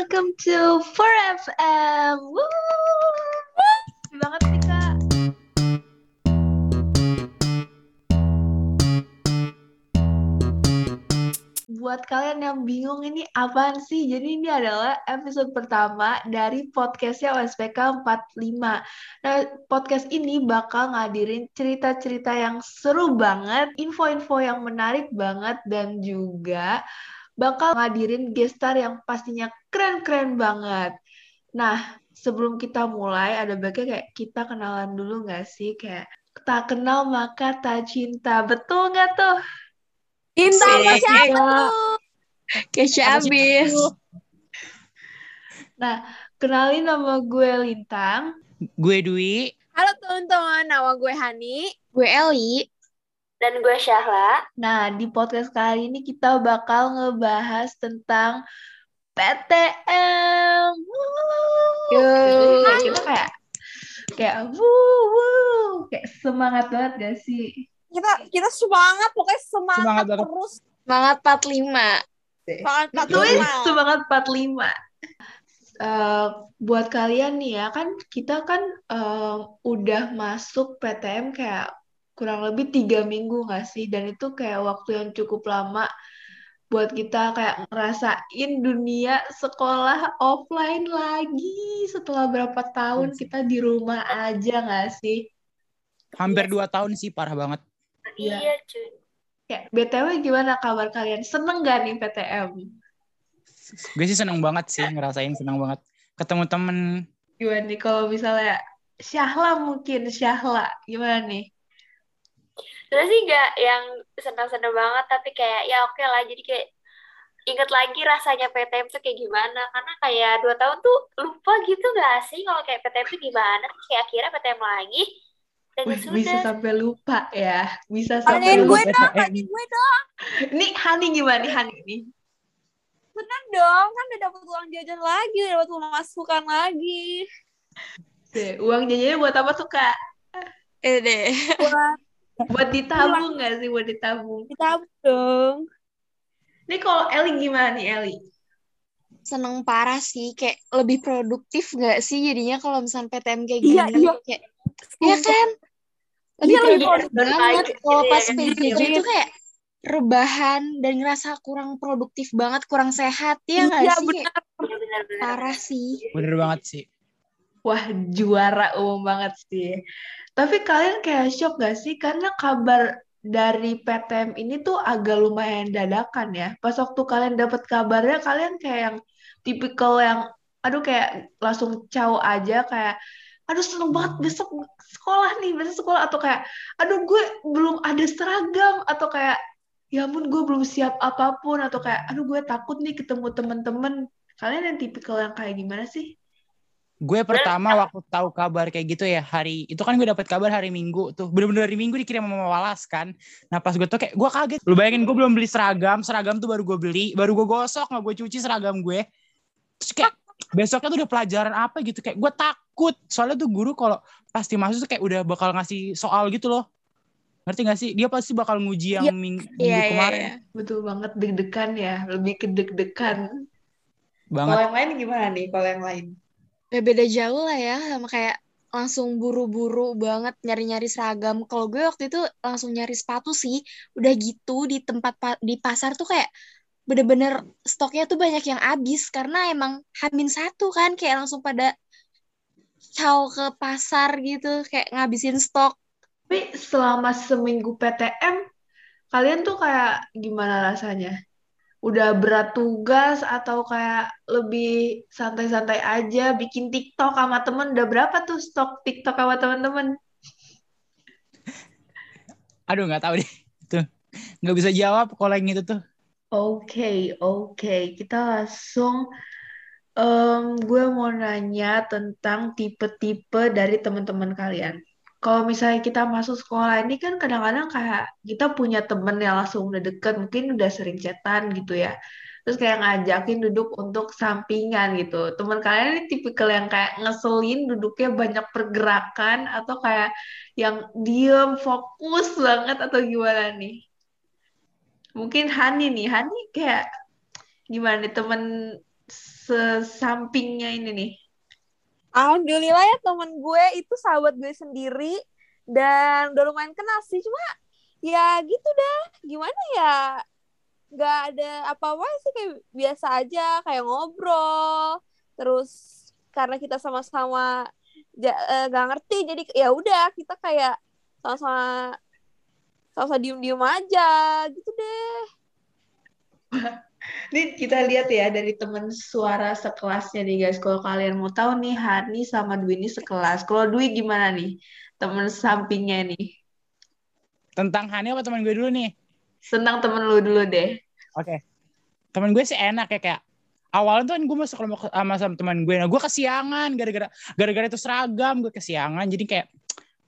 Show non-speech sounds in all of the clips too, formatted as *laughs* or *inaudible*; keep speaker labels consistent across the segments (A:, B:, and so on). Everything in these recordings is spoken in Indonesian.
A: welcome to 4FM. Woo! kak. Buat kalian yang bingung ini apaan sih? Jadi ini adalah episode pertama dari podcastnya OSPK 45. Nah, podcast ini bakal ngadirin cerita-cerita yang seru banget, info-info yang menarik banget, dan juga bakal ngadirin gestar yang pastinya keren-keren banget. Nah, sebelum kita mulai, ada baiknya kayak kita kenalan dulu nggak sih? Kayak tak kenal maka tak cinta. Betul nggak tuh?
B: Cinta sama siapa tuh?
C: Kesha abis.
A: Nah, kenalin nama gue Lintang.
D: Gue Dwi.
B: Halo teman-teman, nama gue Hani.
C: Gue Eli.
E: Dan gue Syahla.
A: Nah, di podcast kali ini kita bakal ngebahas tentang PTM. Kayak kita kayak kayak wuh, wuh. kayak semangat banget gak sih?
B: Kita kita semangat, pokoknya semangat,
D: Semangat banget.
B: terus.
C: Semangat 45.
B: Semangat
A: Tulis
B: 45.
A: semangat 45. Eh, buat kalian nih ya kan kita kan eh, udah masuk PTM kayak kurang lebih tiga minggu nggak sih dan itu kayak waktu yang cukup lama buat kita kayak ngerasain dunia sekolah offline lagi setelah berapa tahun kita di rumah aja nggak sih
D: Hampir dua tahun sih, parah banget.
A: Iya.
E: Iya, cuy.
A: kayak btw gimana kabar kalian seneng gak nih PTM
D: Gue sih seneng banget sih, ngerasain seneng banget. Ketemu temen,
A: gimana nih kalau misalnya Syahla mungkin Syahla gimana nih
E: Sebenarnya sih nggak yang senang-senang banget, tapi kayak ya oke lah. Jadi kayak inget lagi rasanya PTM tuh kayak gimana. Karena kayak dua tahun tuh lupa gitu gak sih kalau kayak PTM tuh gimana. Terus kayak akhirnya PTM lagi. Dan ya
A: Wih, bisa
E: sudah.
A: sampai lupa ya bisa sampai
B: Tanyain gue
A: lupa
B: dong, tanyain gue dong.
A: nih Hani gimana nih Hani nih
B: Bener dong, kan udah dapet uang jajan lagi, udah dapet uang masukan lagi.
A: Deh, uang jajannya buat apa tuh kak
C: Eh deh.
B: Buat
A: buat ditabung nggak sih buat ditabung
B: ditabung dong.
A: Nih kalau Eli gimana nih Eli?
C: Seneng parah sih. Kayak lebih produktif gak sih jadinya kalau misalnya PTM kayak
B: Iya,
C: gini.
B: iya.
C: Kayak, Iya kan? Lebih
B: Iya, lebih
C: produktif
E: produktif.
C: banget. Kalau pas
E: Iya,
C: PJJ
B: iya.
C: itu kayak rebahan dan ngerasa kurang produktif banget, kurang sehat. Ya gak
B: Iya,
C: sih?
B: bener.
C: Kayak
E: Benar-benar.
C: parah sih.
D: bener banget sih.
A: Wah juara umum banget sih. Tapi kalian kayak shock gak sih? Karena kabar dari PTM ini tuh agak lumayan dadakan ya. Pas waktu kalian dapat kabarnya, kalian kayak yang tipikal yang, aduh kayak langsung caw aja kayak, aduh seneng banget besok sekolah nih, besok sekolah. Atau kayak, aduh gue belum ada seragam. Atau kayak, ya ampun gue belum siap apa pun. Atau kayak, aduh gue takut nih ketemu temen-temen. Kalian yang tipikal yang kayak gimana sih?
D: Gue pertama waktu tahu kabar kayak gitu ya hari itu kan gue dapet kabar hari Minggu tuh bener-bener hari Minggu dikirim sama Mama Walas kan. Nah pas gue tuh kayak gue kaget. Lu bayangin gue belum beli seragam, seragam tuh baru gue beli, baru gue gosok nggak gue cuci seragam gue. Terus kayak besoknya tuh udah pelajaran apa gitu kayak gue takut soalnya tuh guru kalau pasti masuk tuh kayak udah bakal ngasih soal gitu loh. Ngerti gak sih? Dia pasti bakal nguji yang ming- minggu
C: Iya, iya,
D: kemarin.
C: iya.
A: Betul banget deg-degan ya, lebih ke deg-degan.
D: Banget.
A: Kalau yang lain gimana nih? Kalau yang lain?
C: Ya beda jauh lah ya sama kayak langsung buru-buru banget nyari-nyari seragam. Kalau gue waktu itu langsung nyari sepatu sih. Udah gitu di tempat pa- di pasar tuh kayak bener-bener stoknya tuh banyak yang habis karena emang hamin satu kan kayak langsung pada caw ke pasar gitu kayak ngabisin stok.
A: Tapi selama seminggu PTM, kalian tuh kayak gimana rasanya? Udah berat tugas atau kayak lebih santai-santai aja bikin TikTok sama temen? Udah berapa tuh stok TikTok sama temen-temen?
D: Aduh nggak tahu deh. Tuh nggak bisa jawab kalau yang itu tuh.
A: Oke, oke. Kita langsung, em, gue mau nanya tentang tipe-tipe dari teman-teman kalian. Kalau misalnya kita masuk sekolah ini kan kadang-kadang kayak kita punya temen yang langsung udah deket, mungkin udah sering chatan gitu ya. Terus kayak ngajakin duduk untuk sampingan gitu. Teman kalian ini tipikal yang kayak ngeselin, duduknya banyak pergerakan, atau kayak yang diem, fokus banget, atau gimana nih? Mungkin Hani nih, Hani kayak gimana nih temen sesampingnya ini nih?
B: Alhamdulillah ya temen gue itu sahabat gue sendiri dan udah lumayan kenal sih. Cuma ya gitu dah. Gimana ya? Nggak ada apa-apa sih kayak biasa aja kayak ngobrol. Terus karena kita sama-sama ja- eh, nggak ngerti jadi ya udah kita kayak sama-sama sama-sama diem-diem aja gitu deh *laughs*
A: Ini kita lihat ya dari temen suara sekelasnya nih guys. Kalau kalian mau tahu nih Hani sama Dwi ini sekelas. Kalau Dwi gimana nih? Temen sampingnya nih.
D: Tentang Hani apa teman gue dulu nih?
A: Senang temen lu dulu deh.
D: Oke. Temen gue sih enak ya kayak awalnya tuh kan gue masuk kelompok sama sama teman gue. Nah, gue kesiangan gara-gara gara-gara itu seragam gue kesiangan. Jadi kayak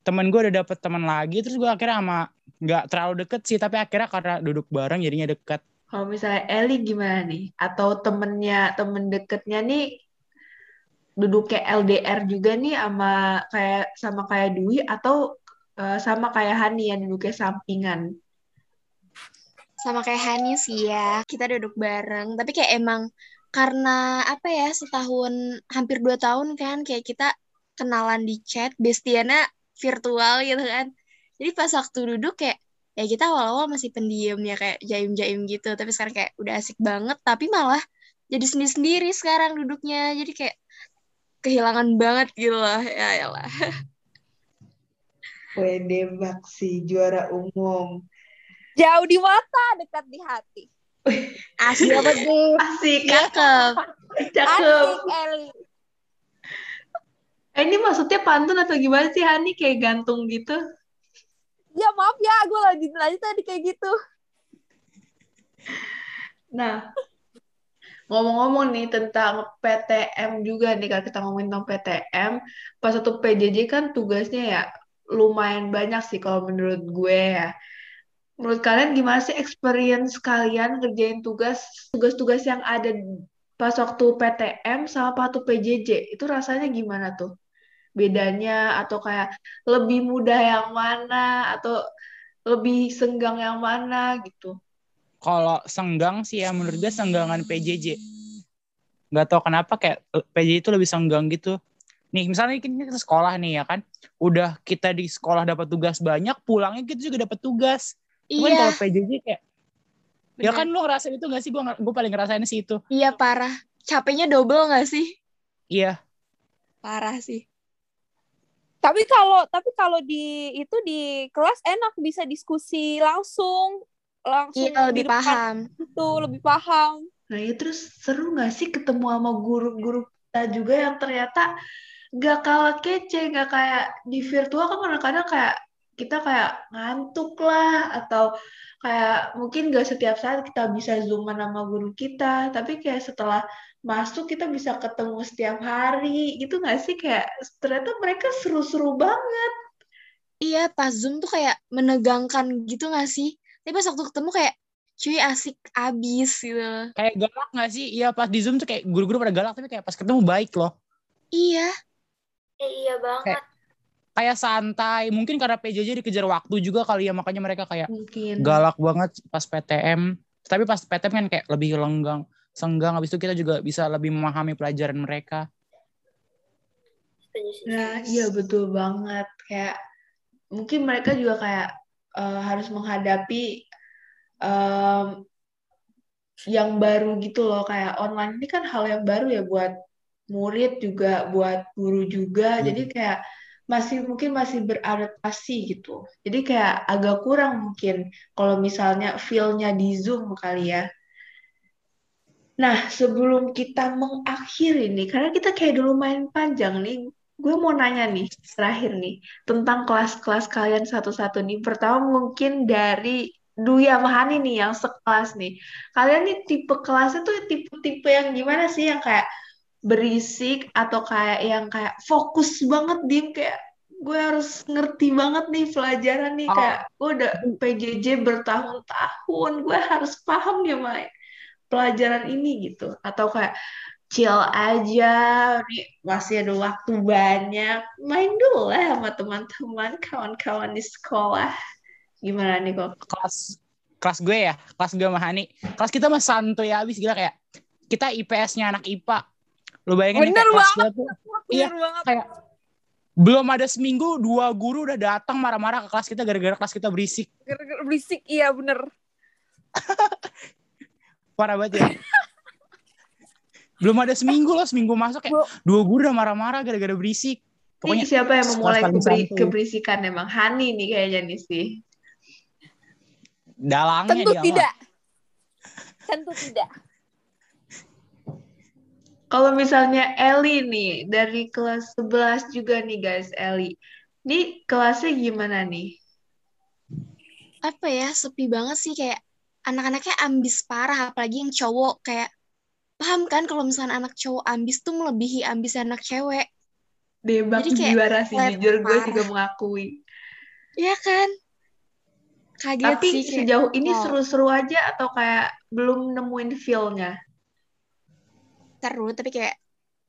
D: temen gue udah dapet teman lagi terus gue akhirnya sama nggak terlalu deket sih tapi akhirnya karena duduk bareng jadinya deket
A: Kalau misalnya Eli gimana nih? Atau temennya, temen deketnya nih duduk kayak LDR juga nih sama kayak sama kayak Dwi atau eh, sama kayak Hani yang duduknya sampingan?
C: Sama kayak Hani sih ya, kita duduk bareng. Tapi kayak emang karena apa ya, setahun, hampir dua tahun kan, kayak kita kenalan di chat, bestiannya virtual gitu kan. Jadi pas waktu duduk kayak, ya kita awal-awal masih pendiam ya, kayak jaim-jaim gitu. Tapi sekarang kayak udah asik banget, tapi malah jadi sendiri-sendiri sekarang duduknya. Jadi kayak kehilangan banget gitu loh. Ya elah.
A: Wede *laughs* Baksi, juara umum.
B: jauh di mata dekat di hati *laughs*
C: Asik banget deh.
A: Asik,
C: Cakep.
A: cakep.
B: asik Eli
A: Eh, ini maksudnya pantun atau gimana sih Hani? Kayak gantung gitu?
B: Ya maaf ya gue lanjutin aja tadi kayak gitu
A: Nah, ngomong-ngomong nih tentang PTM juga nih, kalau kita ngomongin tentang PTM, pas satu PJJ kan tugasnya ya lumayan banyak sih kalau menurut gue ya. Menurut kalian gimana sih experience kalian kerjain tugas tugas-tugas yang ada pas waktu PTM sama waktu PJJ? Itu rasanya gimana tuh? Bedanya atau kayak lebih mudah yang mana atau lebih senggang yang mana gitu?
D: kalau senggang sih ya menurut gue senggangan PJJ nggak tahu kenapa kayak eh, PJJ itu lebih senggang gitu nih misalnya kita ke sekolah nih ya kan udah kita di sekolah dapat tugas banyak pulangnya kita juga dapat tugas Cuman
C: Iya,
D: kalau PJJ kayak ya
C: bener.
D: kan lu ngerasain itu gak sih gue gue paling ngerasain sih itu
C: Iya parah. Capeknya double gak sih?
D: iya
C: Parah sih.
B: Tapi kalau tapi kalau di itu di kelas enak bisa diskusi langsung langsung
C: Iya, lebih paham.
B: itu lebih paham
A: Nah, ya terus seru nggak sih ketemu sama guru-guru kita juga yang ternyata nggak kalah kece, nggak kayak di virtual kan kadang-kadang kayak kita kayak ngantuk lah atau kayak mungkin nggak setiap saat kita bisa zooman sama guru kita, tapi kayak setelah masuk kita bisa ketemu setiap hari gitu nggak sih kayak ternyata mereka seru-seru banget.
C: Iya, pas Zoom tuh kayak menegangkan gitu gak sih? Tapi pas waktu ketemu kayak, cuy asik abis gitu.
D: kayak galak gak sih iya pas di zoom tuh kayak guru-guru pada galak tapi kayak pas ketemu baik loh
C: Iya,
E: Eh, iya banget.
D: kayak santai mungkin karena PJJ dikejar waktu juga kali ya makanya mereka kayak
A: Mungkin.
D: galak banget pas PTM tapi pas PTM kan kayak lebih lenggang senggang habis itu kita juga bisa lebih memahami pelajaran mereka
E: Setuju sih.
A: Nah, iya betul banget. Kayak mungkin mereka juga kayak eh, harus menghadapi em, yang baru gitu loh. Kayak online ini kan hal yang baru ya buat murid juga, buat guru juga.
D: Hmm.
A: Jadi kayak masih mungkin masih beradaptasi gitu. Jadi kayak agak kurang mungkin kalau misalnya feel-nya di Zoom kali ya. Nah, sebelum kita mengakhiri nih, karena kita kayak dulu main panjang nih, gue mau nanya nih, terakhir nih, tentang kelas-kelas kalian satu-satu nih. Pertama mungkin dari Dwi sama Hani nih, yang sekelas nih. Kalian nih tipe kelasnya tuh tipe-tipe yang gimana sih? Yang kayak berisik atau kayak yang kayak fokus banget, diem kayak gue harus ngerti banget nih pelajaran nih.
D: Oh.
A: Kayak gue udah PJJ bertahun-tahun, gue harus paham nih, Mai pelajaran ini gitu atau kayak chill aja nih masih ada waktu banyak main dulu lah sama teman-teman kawan-kawan di sekolah gimana nih kok
D: kelas kelas gue ya kelas gue sama Hani kelas kita mah santuy abis gila kayak kita IPS-nya anak IPA. Lu bayangin nih,
B: Bener
D: kayak kelas kita tuh Iya,
B: banget.
D: kayak belum ada seminggu dua guru udah datang marah-marah ke kelas kita gara-gara kelas kita berisik.
B: Gara-gara berisik, iya bener. *laughs*
D: Parah banget ya. *laughs* belum ada seminggu loh, seminggu masuk kayak
B: Bu.
D: dua guru udah marah-marah gara-gara berisik.
A: Ini
D: Pokoknya
A: siapa yang memulai keberi- keberisikan emang? Hani nih kayaknya nih sih.
D: dalangnya
B: Tentu
D: dia mah.
B: tidak. Tentu tidak.
A: Kalau misalnya Eli nih, dari kelas 11 juga nih guys, Eli. Ini kelasnya gimana nih?
C: Apa ya, sepi banget sih kayak anak-anaknya ambis parah, apalagi yang cowok kayak paham kan kalau misalnya anak cowok ambis tuh melebihi ambis anak cewek.
A: Debak
C: Jadi kayak
A: juara sih, jujur gue juga mengakui.
C: Iya kan? Kaget
A: Tapi
C: sih kayak,
A: sejauh ini
C: oh.
A: seru-seru aja atau kayak belum nemuin feel-nya?
C: seru tapi kayak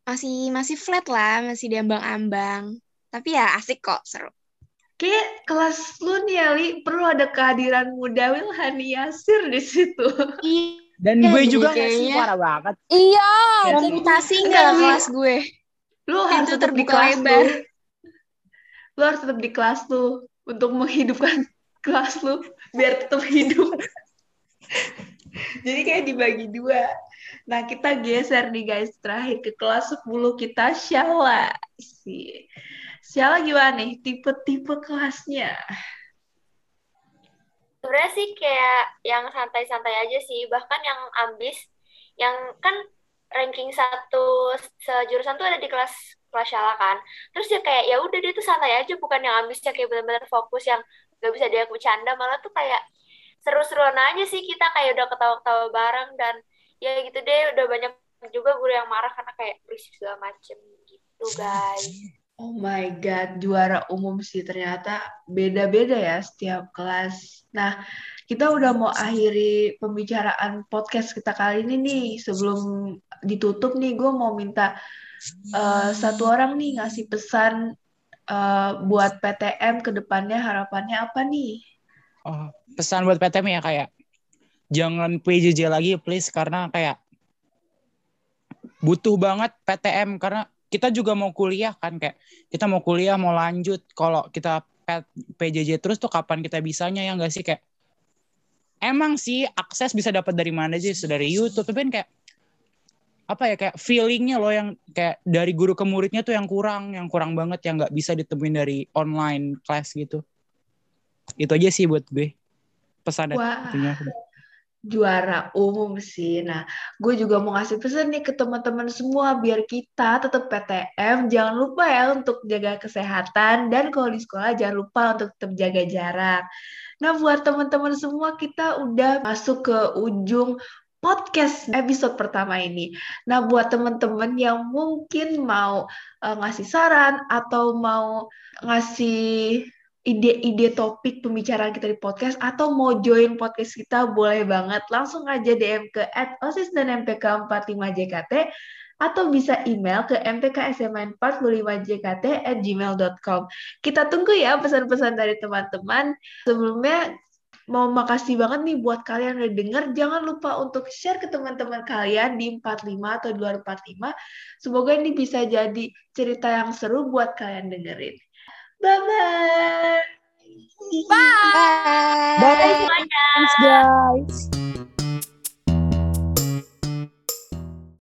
C: masih masih flat lah, masih diambang-ambang. Tapi ya asik kok, seru.
A: Kayak kelas lu nih, Eli, perlu ada kehadiran Mudawil Hani Yasir di situ.
D: Dan
C: Iya,
D: gue
C: jadi
D: juga nggak sih
C: kayaknya-
D: parah banget.
B: Iya.
A: Ya,
B: dan-
C: Mutasi
A: Enggak,
C: kelas gue?
A: Lu harus tetap di kelas
C: lebar.
A: lu. Lu harus tetap di kelas lu untuk menghidupkan *laughs* kelas lu biar tetap hidup. *laughs* Jadi kayak dibagi dua. Nah, kita geser nih guys terakhir ke kelas 10 kita Syala. Si Syala gimana nih tipe-tipe kelasnya?
E: sebenarnya sih kayak yang santai-santai aja sih. Bahkan yang ambis yang kan ranking satu sejurusan tuh ada di kelas kelas Syala kan. Terus dia kayak ya udah dia tuh santai aja. Bukan yang ambisnya kayak benar-benar fokus yang gak bisa dia bercanda malah tuh kayak seru-seruan aja sih kita. Kayak udah ketawa-ketawa bareng dan ya gitu deh. Udah banyak juga guru yang marah karena kayak berisik segala macem. Gitu *laughs* guys
A: Oh my God, juara umum sih ternyata beda-beda ya setiap kelas. Nah, kita udah mau akhiri pembicaraan podcast kita kali ini nih. Sebelum ditutup nih, gue mau minta eh, satu orang nih ngasih pesan eh, buat PTM ke depannya harapannya apa nih?
D: Oh, pesan buat PTM ya kayak jangan PJJ lagi please karena kayak butuh banget PTM karena kita juga mau kuliah kan kayak kita mau kuliah mau lanjut kalau kita PJJ terus tuh kapan kita bisanya ya enggak sih? Kayak emang sih akses bisa dapat dari mana bisa dari YouTube tapi kan kayak apa ya kayak feelingnya loh yang kayak dari guru ke muridnya tuh yang kurang yang kurang banget yang nggak bisa ditemuin dari online class gitu. Itu aja sih buat gue pesan itunya.
A: Juara umum sih. Nah, gue juga mau ngasih pesan nih ke teman-teman semua biar kita tetap PTM. Jangan lupa ya untuk jaga kesehatan dan kalau di sekolah jangan lupa untuk tetap jaga jarak. Nah, buat teman-teman semua kita udah masuk ke ujung podcast episode pertama ini. Nah, buat teman-teman yang mungkin mau eh, ngasih saran atau mau ngasih ide-ide topik pembicaraan kita di podcast atau mau join podcast kita boleh banget langsung aja DM ke @osis dan MPK 45JKT atau bisa email ke mpksmn45jkt at gmail.com. Kita tunggu ya pesan-pesan dari teman-teman. Sebelumnya mau makasih banget nih buat kalian udah denger. Jangan lupa untuk share ke teman-teman kalian di 45 atau 245. Semoga ini bisa jadi cerita yang seru buat kalian dengerin. Bye-bye!
C: Bye.
D: Bye. Thanks guys.